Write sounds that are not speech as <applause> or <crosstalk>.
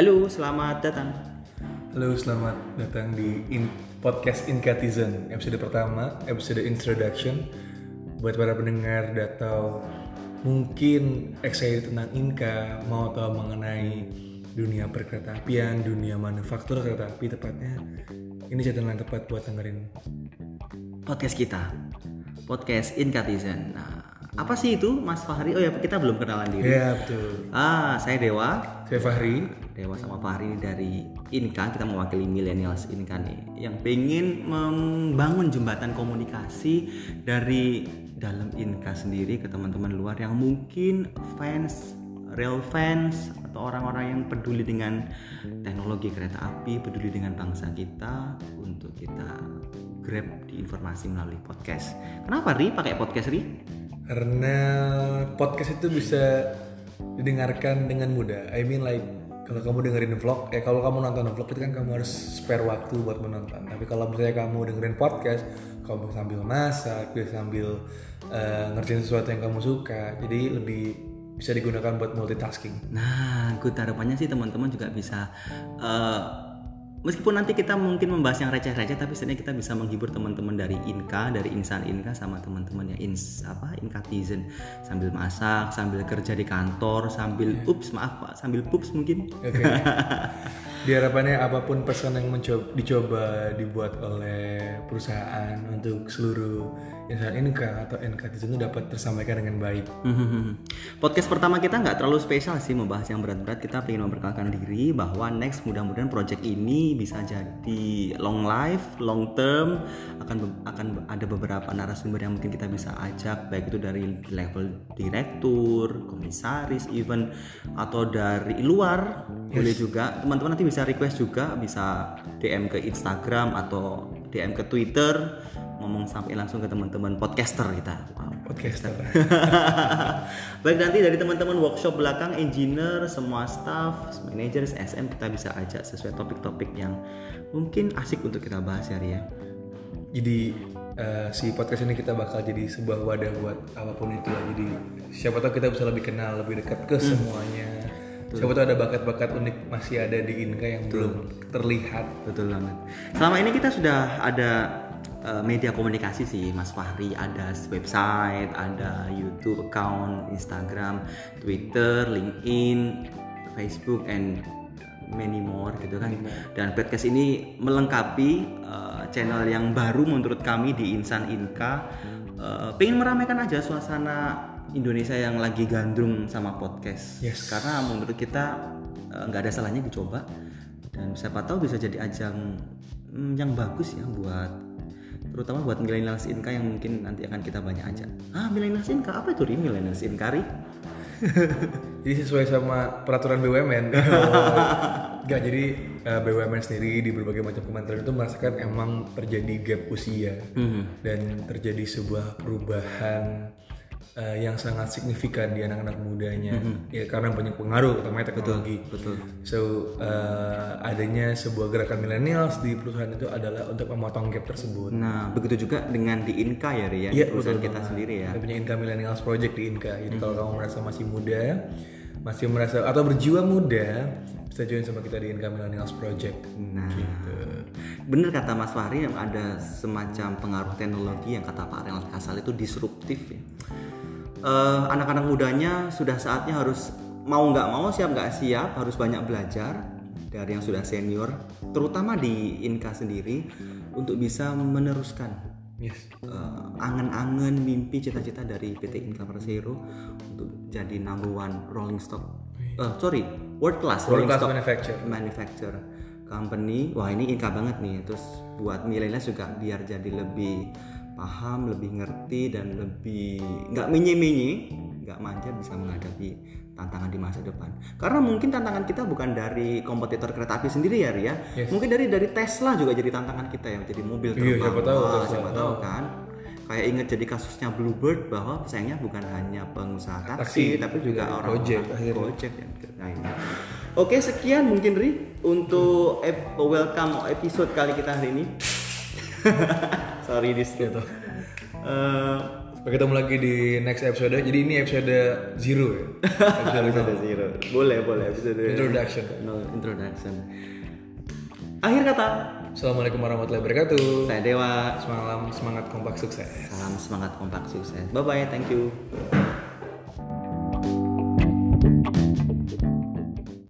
Halo, selamat datang. Halo, selamat datang di in podcast Incatizen episode pertama, episode introduction buat para pendengar atau mungkin excited tentang Inka, mau tahu mengenai dunia perkereta apian, dunia manufaktur kereta api tepatnya. Ini catatan yang tepat buat dengerin Podcast kita, podcast Incatizen. Nah, apa sih itu, Mas Fahri? Oh ya, kita belum kenalan diri. Ya betul. Ah, saya Dewa. Saya Fahri. Dewa sama Fahri dari Inka, kita mewakili millennials Inka nih, yang pengen membangun jembatan komunikasi dari dalam Inka sendiri ke teman-teman luar yang mungkin fans real fans atau orang-orang yang peduli dengan teknologi kereta api, peduli dengan bangsa kita untuk kita grab di informasi melalui podcast. Kenapa Ri pakai podcast Ri? Karena podcast itu bisa didengarkan dengan mudah. I mean like kalau kamu dengerin vlog, eh kalau kamu nonton vlog itu kan kamu harus spare waktu buat menonton. Tapi kalau misalnya kamu dengerin podcast, kamu bisa sambil masak, bisa sambil uh, ngerjain sesuatu yang kamu suka. Jadi lebih bisa digunakan buat multitasking. Nah, good harapannya sih teman-teman juga bisa uh, meskipun nanti kita mungkin membahas yang receh-receh tapi sebenarnya kita bisa menghibur teman-teman dari Inka, dari Insan Inka sama teman-teman yang ins apa Inkatizen sambil masak, sambil kerja di kantor, sambil yeah. ups maaf Pak, sambil pups mungkin. Okay. <laughs> Diharapannya apa pun pesan yang mencoba, dicoba dibuat oleh perusahaan untuk seluruh insan Inka atau Inkatizen itu dapat tersampaikan dengan baik. <laughs> Podcast pertama kita nggak terlalu spesial sih membahas yang berat-berat. Kita ingin memperkenalkan diri bahwa next mudah-mudahan project ini bisa jadi long life, long term. Akan akan ada beberapa narasumber yang mungkin kita bisa ajak baik itu dari level direktur, komisaris, even atau dari luar yes. boleh juga. Teman-teman nanti bisa request juga, bisa DM ke Instagram atau DM ke Twitter ngomong sampai langsung ke teman-teman podcaster kita. Wow, podcaster. <laughs> Baik nanti dari teman-teman workshop belakang, engineer, semua staff, manager, SM kita bisa ajak sesuai topik-topik yang mungkin asik untuk kita bahas ya Ria. Jadi uh, si podcast ini kita bakal jadi sebuah wadah buat apa pun itu lah. Jadi siapa tahu kita bisa lebih kenal, lebih dekat ke hmm. semuanya. Betul. Siapa tahu ada bakat-bakat unik masih ada di Inka yang Betul. belum terlihat. Betul banget. Selama ini kita sudah ada uh, media komunikasi sih Mas Fahri ada website ada YouTube account Instagram Twitter LinkedIn Facebook and many more gitu kan dan podcast ini melengkapi uh, channel yang baru menurut kami di Insan Inka uh, pengen meramaikan aja suasana Indonesia yang lagi gandrung sama podcast. Yes. karena menurut kita nggak uh, ada salahnya dicoba. Dan siapa tahu bisa jadi ajang mm, yang bagus ya buat terutama buat millennials inka yang mungkin nanti akan kita banyak aja ah millennials inka apa itu ri? Millennials inka ri? <laughs> Jadi sesuai sama peraturan BUMN <laughs> Gak jadi uh, eh, BUMN sendiri di berbagai macam kementerian itu merasakan emang terjadi gap usia. Mm -hmm. dan terjadi sebuah perubahan uh, yang sangat signifikan di anak-anak mudanya. Mm -hmm. ya karena banyak pengaruh utamanya teknologi. betul, betul. so uh, adanya sebuah gerakan millennials di perusahaan itu adalah untuk memotong gap tersebut. Nah begitu juga dengan di Inka ya Ria ya, perusahaan betul, kita sendiri ya. Kita punya Inka Millennials Project di Inka. Jadi mm -hmm. kalau kamu merasa masih muda masih merasa atau berjiwa muda bisa join sama kita di Inka Millennials Project. Nah gitu. bener kata Mas Fahri yang ada semacam pengaruh teknologi yang kata Pak Renald Kasal itu disruptif ya uh, anak-anak mudanya sudah saatnya harus mau nggak mau siap nggak siap harus banyak belajar dari yang sudah senior terutama di Inka sendiri untuk bisa meneruskan yes. uh, angan-angan mimpi cita-cita dari PT Inka Persero untuk jadi number one rolling stock uh, sorry world class world rolling class stock manufacturer. manufacturer company. Wah ini Inka banget nih. Terus buat milenial juga biar jadi lebih paham, lebih ngerti dan lebih nggak minyi-minyi, nggak manja bisa menghadapi tantangan di masa depan. Karena mungkin tantangan kita bukan dari kompetitor kereta api sendiri ya Ria, yes. mungkin dari dari Tesla juga jadi tantangan kita yang jadi mobil terbang. Iya, siapa tahu, Wah, siapa tahu kan. Kayak inget jadi kasusnya Bluebird bahwa pesaingnya bukan hanya pengusaha taksi, taksi tapi juga orang Gojek, Gojek yang nah. Oke sekian mungkin Ri untuk welcome episode kali kita hari ini. <laughs> sorry dis gitu uh, Sampai ketemu lagi di next episode. Jadi ini episode zero ya. episode <laughs> Episode zero. Boleh, boleh. Episode introduction. No, introduction. Akhir kata, Assalamualaikum warahmatullahi wabarakatuh. saya Dewa. Semalam semangat kompak sukses. Salam semangat kompak sukses. Bye bye, thank you.